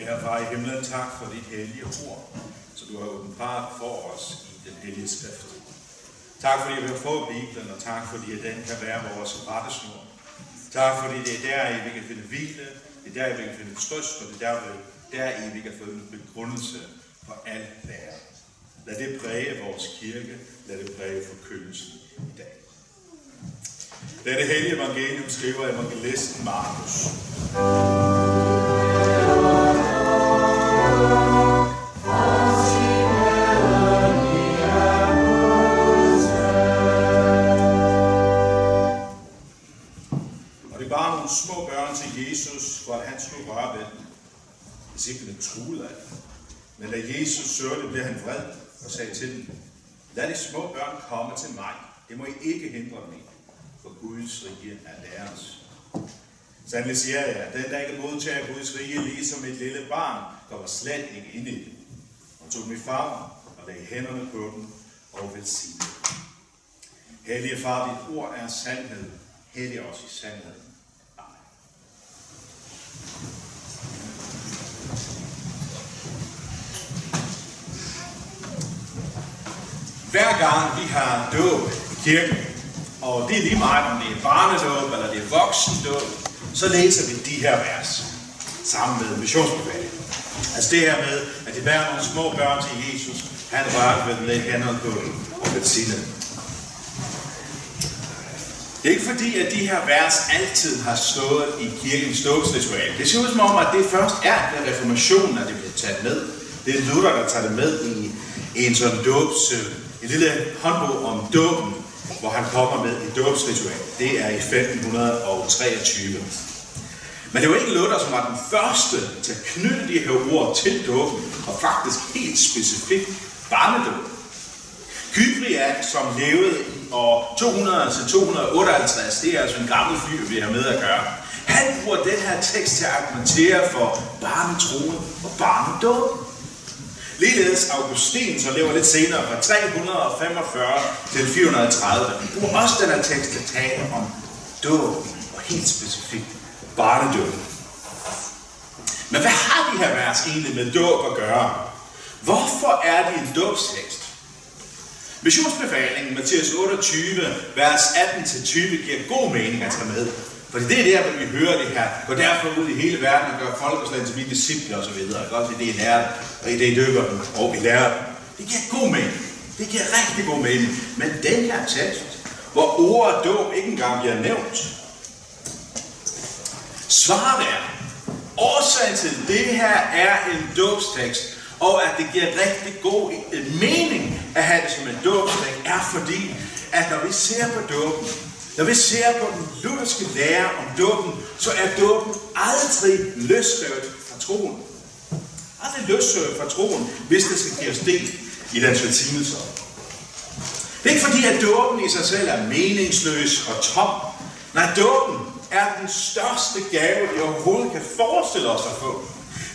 Kære far i himlen, tak for dit hellige ord, som du har åbenbart for os i den hellige skrift. Tak fordi vi har fået Bibelen, og tak fordi at den kan være vores rettesnor. Tak fordi det er der, vi kan finde hvile, det er der, vi kan finde trøst, og det er der, der vi kan finde begrundelse for al lære. Lad det præge vores kirke, lad det præge forkyndelsen i dag. Da det hellige evangelium skriver evangelisten Markus. Små børn til Jesus, for at han skulle røre ved dem. Disciplene truede af dem. Men da Jesus så det, blev han vred og sagde til dem, lad de små børn komme til mig. Det må I ikke hindre dem i, for Guds rige er deres. Sandelig siger jeg, at den, der ikke modtager Guds rige, ligesom et lille barn, kommer slet ikke ind i det. Og tog dem i farven og lagde hænderne på dem og velsignede Hellige far, dit ord er sandhed. Hellig os i sandheden. Hver gang vi har dåb i kirken, og det er lige meget, om det er barnedåb eller det er voksendåb, så læser vi de her vers sammen med missionsbefaling. Altså det her med, at det bærer nogle små børn til Jesus, han rørte ved den lægge hænder på og velsignede. Det er ikke fordi, at de her vers altid har stået i kirkens dåbsritual. Det ser ud som om, at det først er ved reformationen, at det bliver taget med. Det er Luther, der tager det med i en sådan dåbs øh, en lille håndbog om dåben, hvor han kommer med et dåbsritual. Det er i 1523. Men det var ikke Luther, som var den første til at knytte de her ord til dåben, og faktisk helt specifikt barnedåben. Kyprian, som levede og 200-258, det er altså en gammel fyr, vi har med at gøre. Han bruger den her tekst til at argumentere for barnetroen og barnedåben. Ligeledes Augustin, som lever lidt senere, fra 345 til 430, bruger også den her tekst til at tale om dåb, og helt specifikt barnedåb. Men hvad har de her vers egentlig med dåb at gøre? Hvorfor er det en dåbstekst? Missionsbefalingen, Matthæus 28, vers 18-20, giver god mening at tage med. Fordi det er der, hvor vi hører det her. Gå derfor ud i hele verden og gør folkeslag til mine disciple og så videre. Det er lærer og det er dykker dem, og vi lærer dem. Det giver god mening. Det giver rigtig god mening. Men den her tekst, hvor ordet dåb ikke engang bliver nævnt, svaret er, årsagen til det her er en dåbstekst, og at det giver rigtig god øh, mening at have det som en dåbstekst, er fordi, at når vi ser på dåben, når vi ser på den lutherske lære om dåben, så er dåben aldrig løsrevet fra troen. Aldrig løsrevet fra troen, hvis det skal give os del i den velsignelse. Det er ikke fordi, at dåben i sig selv er meningsløs og tom. Nej, dåben er den største gave, vi overhovedet kan forestille os at få.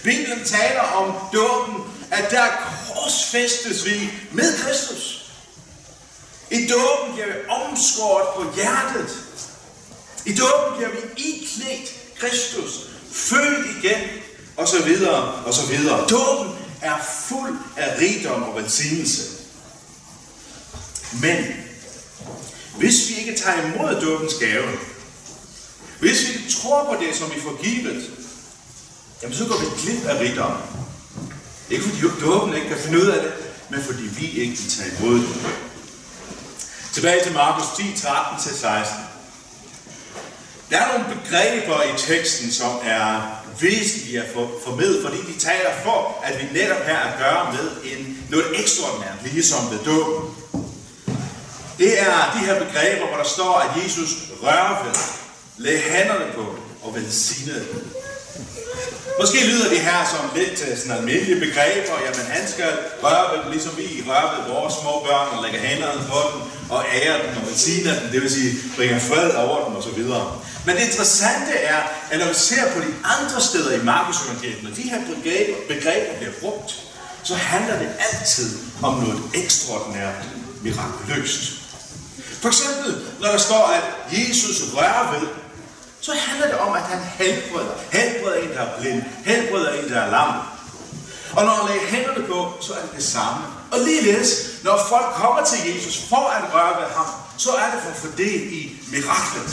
Bibelen taler om dåben, at der korsfæstes vi med Kristus. I dåben bliver vi omskåret på hjertet. I dåben bliver vi iklædt Kristus, født igen, og så videre, og så videre. Dåben er fuld af rigdom og velsignelse. Men, hvis vi ikke tager imod dåbens gave, hvis vi ikke tror på det, som vi får givet, jamen så går vi glip af rigdommen. Ikke fordi dåben ikke kan finde ud af det, men fordi vi ikke vil tage imod det. Tilbage til Markus 10, 13-16. Der er nogle begreber i teksten, som er væsentlige at formidle, fordi de taler for, at vi netop her at gøre med en, noget ekstraordinært, ligesom ved dåben. Det er de her begreber, hvor der står, at Jesus rører ved, lagde hænderne på og velsignede Måske lyder det her som lidt sådan almindelige begreber. Jamen, han skal røre ved dem, ligesom vi rører ved vores små børn og lægger hænderne på dem og ærer dem og velsigner dem. Det vil sige, bringer fred over dem osv. Men det interessante er, at når vi ser på de andre steder i Markus evangeliet, når de her begreber, begreber bliver brugt, så handler det altid om noget ekstraordinært mirakuløst. For eksempel, når der står, at Jesus rører ved, så handler det om, at han helbreder. Helbreder en, der er blind. Helbreder en, der er lam. Og når han lægger hænderne på, så er det det samme. Og ligeledes, når folk kommer til Jesus for at røre ved ham, så er det for at få del i miraklet.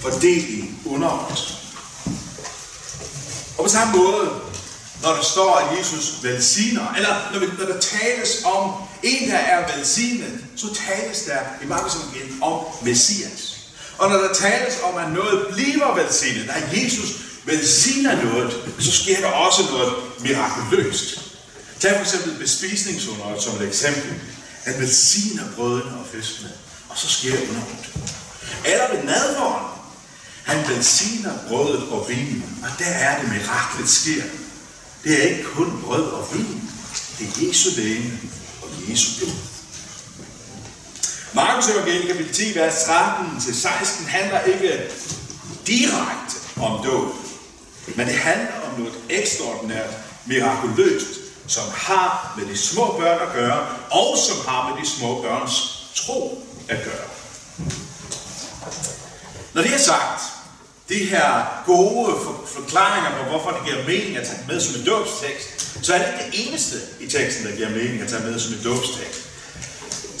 For del i underholdet. Og på samme måde, når der står, at Jesus velsigner, eller når, vi, når der tales om en, der er velsignet, så tales der i mange som om Messias. Og når der tales om, at noget bliver velsignet, når Jesus velsigner noget, så sker der også noget mirakuløst. Tag for eksempel bespisningsunderet som et eksempel. Han velsigner brødene og fiskene, og så sker underet. Eller ved nadvåren. Han velsigner brødet og vinen, og der er det miraklet sker. Det er ikke kun brød og vin. Det er Jesu læge og Jesu blod. Markus evangeliet kapitel 10, vers 13-16 handler ikke direkte om dåb, men det handler om noget ekstraordinært, mirakuløst, som har med de små børn at gøre, og som har med de små børns tro at gøre. Når det er sagt, de her gode forklaringer på, hvorfor det giver mening at tage med som en dåbstekst, så er det ikke det eneste i teksten, der giver mening at tage med som en dåbstekst.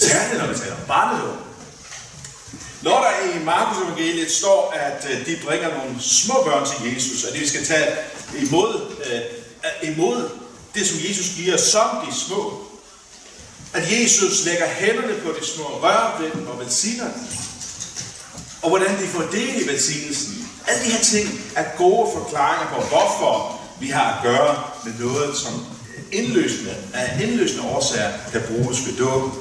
Særligt når vi taler om barnedåb. Når der i Markus evangeliet står, at øh, de bringer nogle små børn til Jesus, og det vi skal tage imod, øh, imod det, som Jesus giver som de små, at Jesus lægger hænderne på de små, rører ved dem og velsigner dem, og hvordan de får del i velsignelsen. Alle de her ting er gode forklaringer på, hvorfor vi har at gøre med noget, som indløsende, af indløsende årsager kan bruges ved dåben.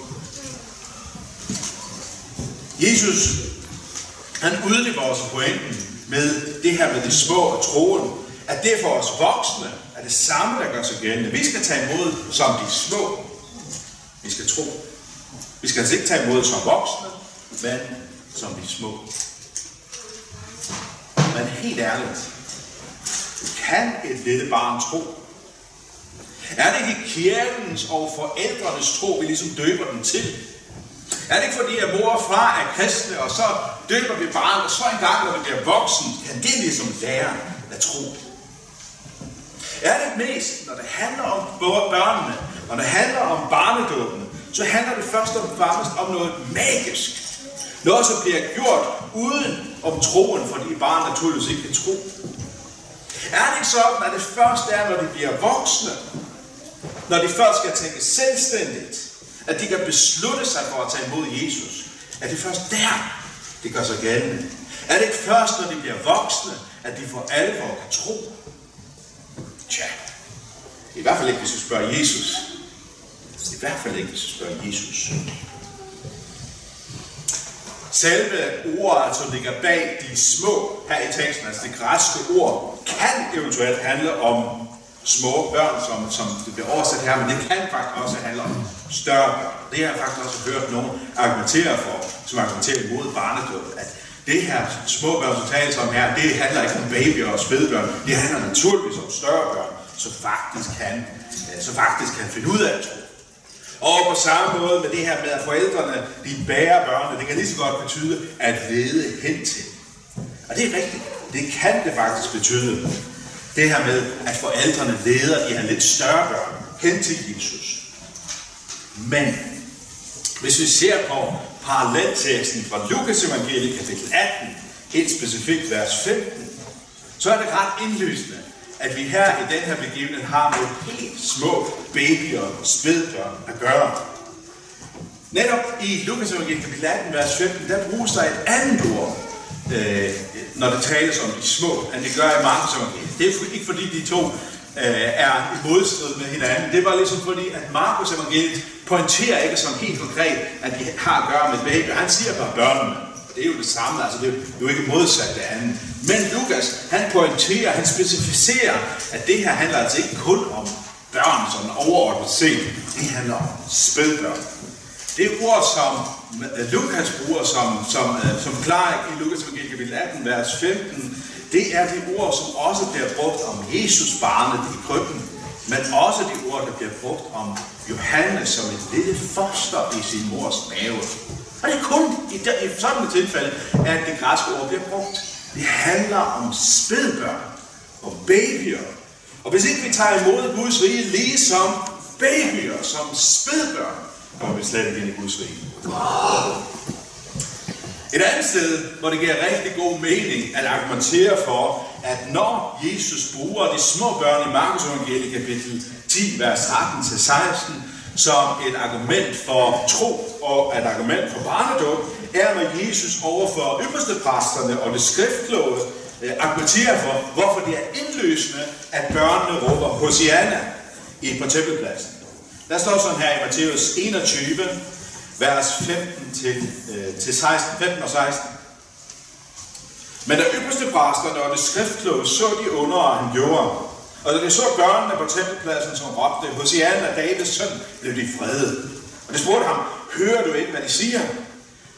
Jesus, han udlever også pointen med det her med de små og troen, at det for os voksne er det samme, der gør sig gældende. Vi skal tage imod som de små. Vi skal tro. Vi skal altså ikke tage imod som voksne, men som de små. Men helt ærligt, kan et lille barn tro? Er det ikke kirkens og forældrenes tro, vi ligesom døber dem til? Er det ikke fordi, at mor og far er kristne, og så døber vi barnet, og så en gang, når vi bliver voksen, kan det ligesom lære at tro? Er det mest, når det handler om børnene, når det handler om barnedåben, så handler det først og fremmest om noget magisk. Noget, som bliver gjort uden om troen, fordi barnet naturligvis ikke kan tro. Er det ikke sådan, at det først er, når de bliver voksne, når de først skal tænke selvstændigt, at de kan beslutte sig for at tage imod Jesus, at det først der, det gør sig gældende. Er det ikke først, når de bliver voksne, at de for alvor kan tro? Tja, i hvert fald ikke, hvis vi spørger Jesus. I hvert fald ikke, hvis vi spørger Jesus. Selve ordet, altså, som ligger bag de små her i teksten, altså det græske ord, kan eventuelt handle om små børn, som, som det bliver oversat her, men det kan faktisk også handle om større børn. Det har jeg faktisk også hørt nogen argumentere for, som argumenterer imod barnedåb, at det her små børn, som tales om her, det handler ikke om babyer og spædbørn. Det handler naturligvis om større børn, som faktisk kan, øh, så faktisk kan finde ud af at tro. Og på samme måde med det her med, at forældrene de bærer børnene, det kan lige så godt betyde at lede hen til. Og det er rigtigt. Det kan det faktisk betyde. Det her med, at forældrene leder de her lidt større børn hen til Jesus. Men hvis vi ser på parallelteksten fra Lukas evangeliet kapitel 18, helt specifikt vers 15, så er det ret indlysende, at vi her i den her begivenhed har med helt små babyer, spædbørn at gøre. Netop i Lukas evangeliet kapitel 18, vers 15, der bruges der et andet ord, øh, når det tales om de små, end det gør i Markus evangeliet. Det er ikke fordi de to øh, er i modstrid med hinanden. Det var ligesom fordi, at Markus evangeliet pointerer ikke som helt konkret, at de har at gøre med baby. Han siger bare børnene. Det er jo det samme, altså det er jo ikke modsat det andet. Men Lukas, han pointerer, han specificerer, at det her handler altså ikke kun om børn, sådan overordnet set. Det handler om spædbørn. Det ord, som øh, Lukas bruger som, som, øh, som klar i Lukas evangeliet kapitel 18, vers 15, det er de ord, som også bliver brugt om Jesus barnet i krybben, men også de ord, der bliver brugt om Johannes som et lille foster i sin mors mave. Og det er kun i, der, i sådan et tilfælde, at det græske ord bliver brugt. Det handler om spædbørn og babyer. Og hvis ikke vi tager imod Guds rige lige som babyer, som spædbørn, og vi slet ikke ind i Guds rige. Et andet sted, hvor det giver rigtig god mening at argumentere for, at når Jesus bruger de små børn i Markus evangeliet kapitel 10, vers 13-16, som et argument for tro og et argument for barnedåb, er, når Jesus overfor ypperste præsterne og det skriftkloge øh, argumenterer for, hvorfor det er indløsende, at børnene råber Hosianna i på tempelpladsen. Der står sådan her i Matthæus 21, vers 15 til, øh, til 16, 15 og 16. Men da ypperste præsterne og det skriftkloge så de under, han gjorde, og da de så børnene på tempelpladsen, som råbte, Hosianna, Davids søn, blev de fredet. Og de spurgte ham, hører du ikke, hvad de siger?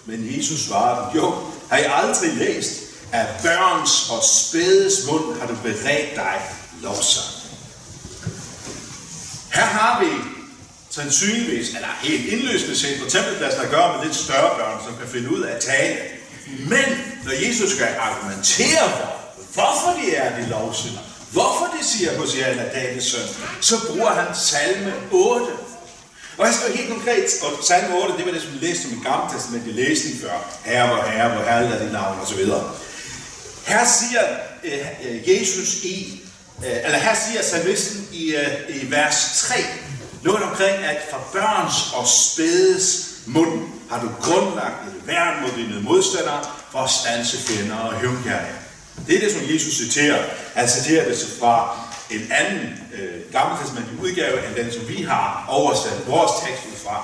Men Jesus svarede, jo, har I aldrig læst, at børns og spædes mund har du beredt dig lovsang. Her har vi sandsynligvis, eller helt indløsende set på tempelpladsen at gøre med lidt større børn, som kan finde ud af at tale. Men når Jesus skal argumentere for, hvorfor de er de lovsynder, hvorfor de siger Hosianna, Davids søn, så bruger han salme 8. Og jeg skal helt konkret, og salme 8, det var det, som vi læste som i gamle testament i læste før. Herre, hvor herre, hvor herre er dit navn, osv. Her siger øh, Jesus i, øh, eller her siger salmisten i, øh, i vers 3, noget omkring, at fra børns og spædes mund har du grundlagt et værn mod dine modstandere for at stanse fjender og hævnkærlige. Det er det, som Jesus citerer. Han citerer det fra en anden øh, gammeltestamentlig udgave, end den, som vi har oversat vores tekst ud fra.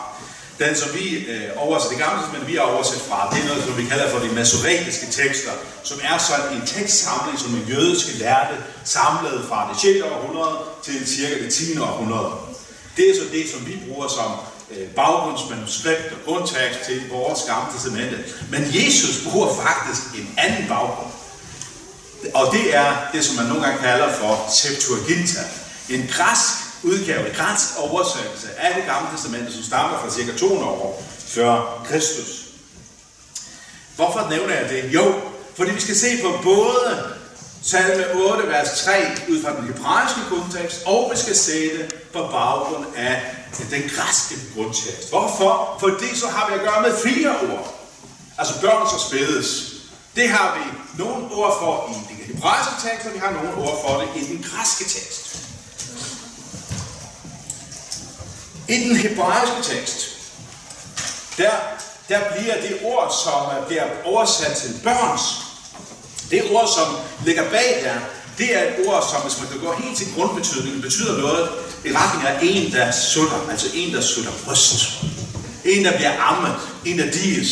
Den, som vi øh, oversat, det gamle testament, vi har oversat fra, det er noget, som vi kalder for de masoretiske tekster, som er sådan en tekstsamling, som en jødiske lærte samlede fra det 6. århundrede til cirka det 10. århundrede. Det er så det, som vi bruger som øh, baggrundsmanuskript og grundtekst til vores gamle testamente. Men Jesus bruger faktisk en anden baggrund. Og det er det, som man nogle gange kalder for Septuaginta. En græsk udgave, en græsk oversættelse af det gamle testamente, som stammer fra cirka 200 år før Kristus. Hvorfor nævner jeg det? Jo, fordi vi skal se på både salme 8, vers 3, ud fra den hebraiske kontekst, og vi skal se det på baggrund af den græske grundtekst. Hvorfor? Fordi så har vi at gøre med fire ord. Altså børn så spædes. Det har vi nogle ord for i den hebraiske tekst, og vi har nogle ord for det i den græske tekst. I den hebraiske tekst, der, der bliver det ord, som bliver oversat til børns, det ord, som ligger bag der, det er et ord, som hvis man kan gå helt til grundbetydningen, betyder noget i retning af en, der sutter, altså en, der sutter bryst. En, der bliver ammet, en, der diges.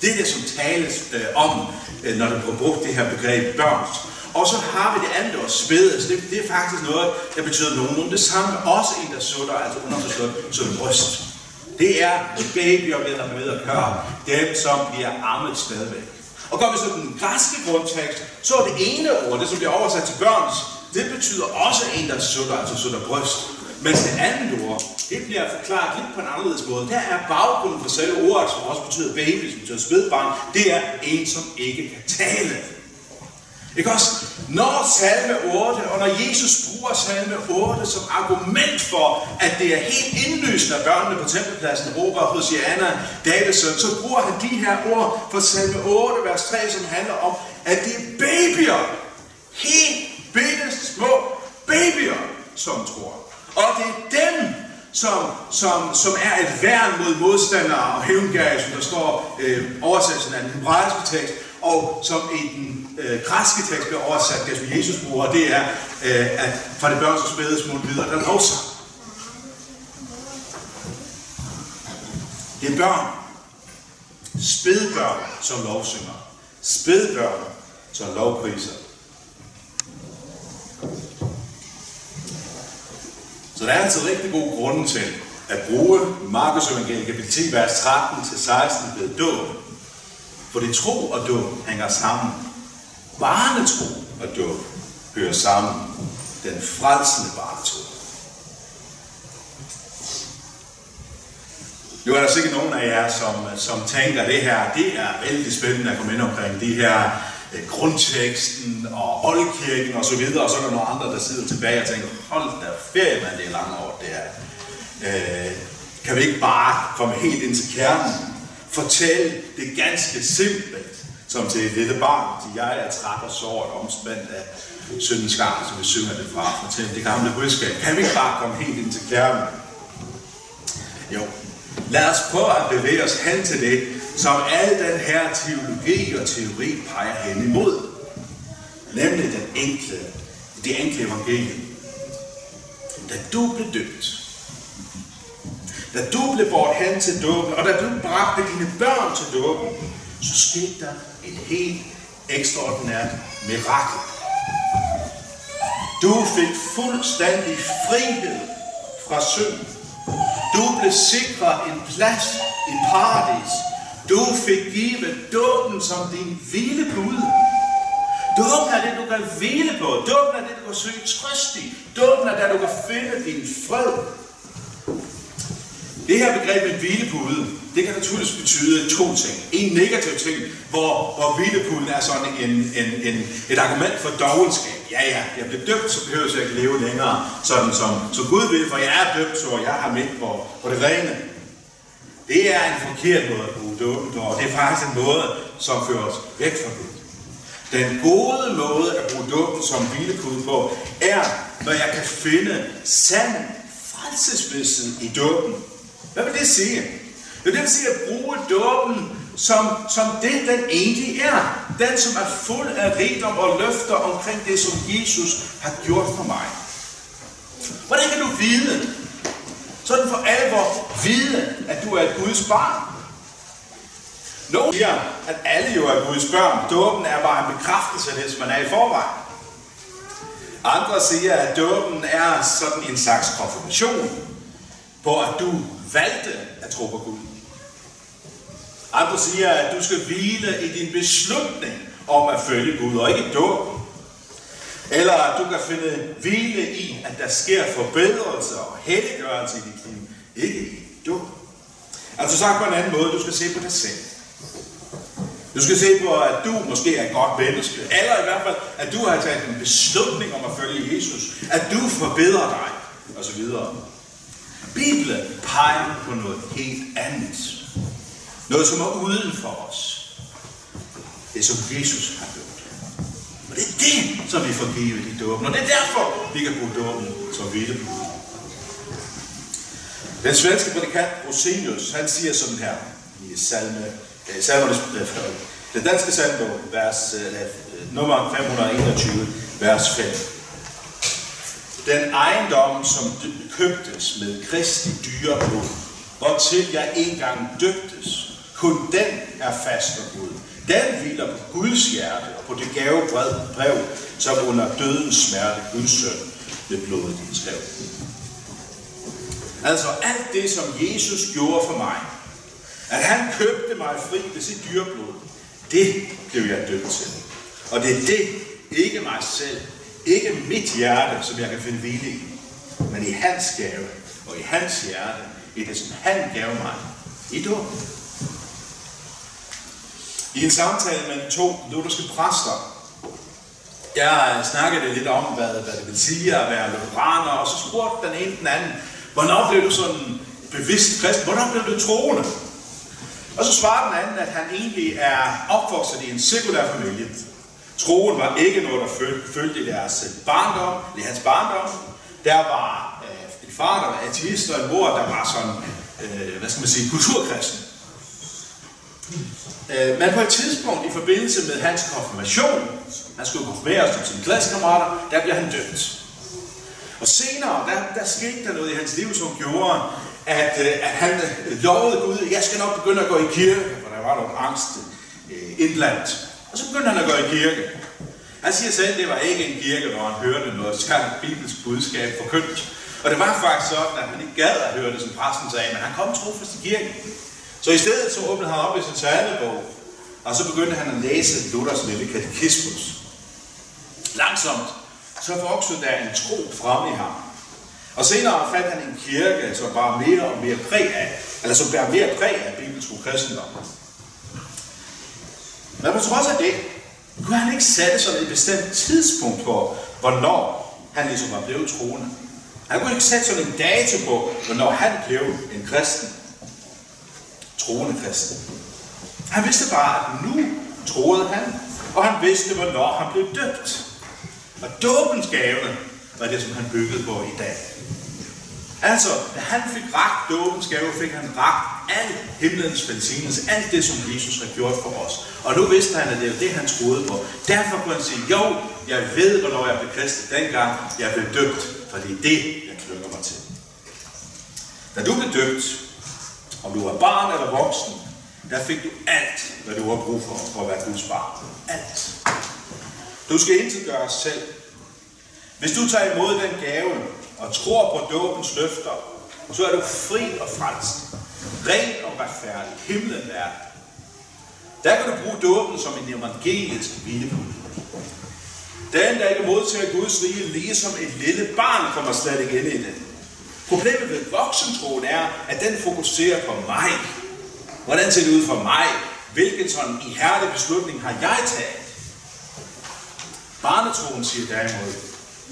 Det er det, som tales øh, om, øh, når der bliver brugt det her begreb børns. Og så har vi det andet ord, spædes. Altså, det, det er faktisk noget, der betyder nogenlunde det samme. Også en, der sutter, altså underforstået, sutter bryst. Det er babyer, vi har med at gøre. Dem, som bliver ammet stadigvæk. Og går vi så den græske grundtekst, så er det ene ord, det som bliver oversat til børns, det betyder også en, der sutter, altså sutter bryst. Mens det andet ord, det bliver forklaret lidt på en anderledes måde. Der er baggrunden for selve ordet, som også betyder baby, som betyder spædbarn, det er en, som ikke kan tale. Ikke også? Når salme 8, og når Jesus bruger salme 8 som argument for, at det er helt indløsende, at børnene på tempelpladsen råber hos Davids søn, så bruger han de her ord fra salme 8, vers 3, som handler om, at det er babyer, helt bitte små babyer, som tror. Og det er dem, som, som, som er et værn mod modstandere og hævngære, som der står øh, oversættelsen af den hebraiske tekst, og som i den øh, græske tekst bliver oversat, det som Jesus bruger, det er, øh, at fra det børns og spædes mod videre, der lovsang. Det er børn. Spædbørn, som lovsynger. Spædbørn, som lovpriser. Så der er altså rigtig god grund til at bruge Markus evangeliet kapitel 10, vers 13-16 ved dåb. For det tro og dåb hænger sammen. Barnetro og dåb hører sammen. Den frelsende barnetro. Nu er der sikkert nogen af jer, som, som tænker, at det her det er vældig spændende at komme ind omkring de her øh, grundteksten og oldkirken og så videre, og så er der nogle andre, der sidder tilbage og tænker, hold da ferie, man, det er langt over det her. Øh, kan vi ikke bare komme helt ind til kernen? Fortæl det ganske simpelt, som til et lille barn, til jeg er træt og såret omspændt af syndens skar, som vi synger det fra. Fortæl det gamle budskab. Kan vi ikke bare komme helt ind til kernen? Jo, lad os prøve at bevæge os hen til det, som al den her teologi og teori peger hen imod. Nemlig den enkle, det enkle evangelium. Da du blev døbt, da du blev bort hen til dåben, og da du bragte dine børn til dåben, så skete der et helt ekstraordinært mirakel. Du fik fuldstændig frihed fra synd. Du blev sikret en plads i paradis. Du fik givet dåben som din hvilepude. Dåben er det, du kan hvile på. Dåben er det, du kan søge trøst i. Dåben er det, du kan finde din fred. Det her begreb med hvilepude, det kan naturligvis betyde to ting. En negativ ting, hvor, hvor hvilepuden er sådan en, en, en, et argument for dogenskab. Ja, ja, jeg blev døbt, så behøver jeg ikke leve længere, sådan som, som Gud vil, for jeg er døbt, så jeg har med på, på det rene. Det er en forkert måde at bruge dåben på, og det er faktisk en måde, som fører os væk fra Gud. Den gode måde at bruge dåben som hvilepude på, er, når jeg kan finde sand frelsesvidsen i dåben. Hvad vil det sige? Det vil sige at bruge dåben som, som det, den egentlig er. Den, som er fuld af rigdom og løfter omkring det, som Jesus har gjort for mig. Hvordan kan du vide, sådan for alvor vide, at du er et Guds barn? Nogle siger, at alle jo er Guds børn. Dåben er bare en bekræftelse af det, som man er i forvejen. Andre siger, at dåben er sådan en slags konfirmation på, at du valgte at tro på Gud. Andre siger, at du skal hvile i din beslutning om at følge Gud, og ikke dø. Eller at du kan finde hvile i, at der sker forbedrelse og helliggørelse i dit liv, ikke i dåb. Altså sagt på en anden måde, du skal se på dig selv. Du skal se på, at du måske er et godt menneske, eller i hvert fald, at du har taget en beslutning om at følge Jesus, at du forbedrer dig, osv. Bibelen peger på noget helt andet. Noget, som er uden for os. Det, som Jesus har gjort. Og det er det, som vi får givet i dåben. Og det er derfor, vi kan bruge dåben som hvilepude. Den svenske prædikant Rosenius, han siger sådan her i salme, eh, salmernes, øh, den danske salme, vers, eh, nummer 521, vers 5. Den ejendom, som købtes med Kristi dyre blod, hvortil jeg engang døbtes, kun den er fast og god. Den hviler på Guds hjerte og på det gave brev, som under dødens smerte Guds søn ved blodet skrev. Altså alt det, som Jesus gjorde for mig, at han købte mig fri ved sit dyreblod, det blev jeg dømt til. Og det er det, ikke mig selv, ikke mit hjerte, som jeg kan finde hvile i, men i hans gave og i hans hjerte, i det, som han gav mig i dåben. I en samtale mellem to lutherske præster, jeg snakkede lidt om, hvad, hvad det vil sige at være lutheraner, og så spurgte den ene den anden, hvornår blev du sådan bevidst kristen? Hvornår blev du troende? Og så svarede den anden, at han egentlig er opvokset i en sekulær familie. Troen var ikke noget, der følte i deres øh, barndom, i hans barndom. Der var øh, en far, der var ateist, og en mor, der var sådan, øh, hvad skal man sige, kulturkristen. Øh, men på et tidspunkt i forbindelse med hans konfirmation, han skulle konfirmeres som sine klassekammerater, der bliver han dømt. Og senere, der, der skete der noget i hans liv, som gjorde, at, øh, at han øh, lovede Gud, jeg skal nok begynde at gå i kirke, for der var noget angst øh. Og så begyndte han at gå i kirke. Han siger selv, at det var ikke en kirke, hvor han hørte noget skarpt bibelsk budskab forkyndt. Og det var faktisk sådan, at han ikke gad at høre det, som præsten sagde, men han kom trofast i kirken. Så i stedet så åbnede han op i sin talebog, og så begyndte han at læse Luthers lille katekismus. Langsomt, så voksede der en tro frem i ham. Og senere fandt han en kirke, som var mere og mere præg af, eller som bærer mere præg af bibelsk kristendom. Men på trods af det, Kunne han ikke sætte sådan et bestemt tidspunkt for, hvornår han ligesom var blevet troende? Han kunne ikke sætte sådan en dato på, hvornår han blev en kristen. Troende kristen. Han vidste bare, at nu troede han, og han vidste, hvornår han blev døbt. Og dåbens gave var det, som han byggede på i dag. Altså, da han fik ragt dåbens gave, fik han ragt al himlens velsignelse, alt det, som Jesus har gjort for os. Og nu vidste han, at det var det, han troede på. Derfor kunne han sige, jo, jeg ved, hvornår jeg blev kristet dengang, jeg blev døbt, for det er det, jeg klynger mig til. Da du blev døbt, om du var barn eller voksen, der fik du alt, hvad du har brug for, for at være Guds barn. Alt. Du skal intet gøre selv. Hvis du tager imod den gave og tror på dåbens løfter, så er du fri og frelst. Ren og retfærdig. Himlen er. Der kan du bruge dåben som en evangelisk hvilepul. Den, der ikke modtager Guds rige, ligesom et lille barn, kommer slet ikke ind i det. Problemet ved voksentroen er, at den fokuserer på mig. Hvordan ser det ud for mig? Hvilken sådan ihærdig beslutning har jeg taget? Barnetroen siger derimod,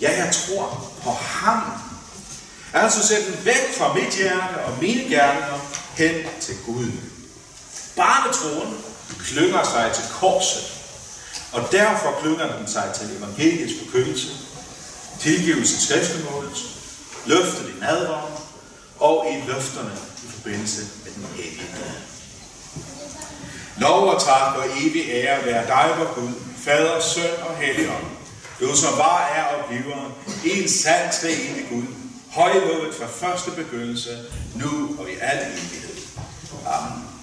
ja, jeg tror på ham. Altså sæt den væk fra mit hjerte og mine gerninger hen til Gud. Barnetroen klynger sig til korset, og derfor klynger den sig til evangeliets forkyndelse, tilgivelse skriftemålet, løftet i nadvaren og i løfterne i forbindelse med den hellige Lov og tak og evig ære være dig, vor Gud, Fader, Søn og Helligånd, du som var, er og bliver, en sand treenig Gud, højlovet fra første begyndelse, nu og i al evighed. Amen.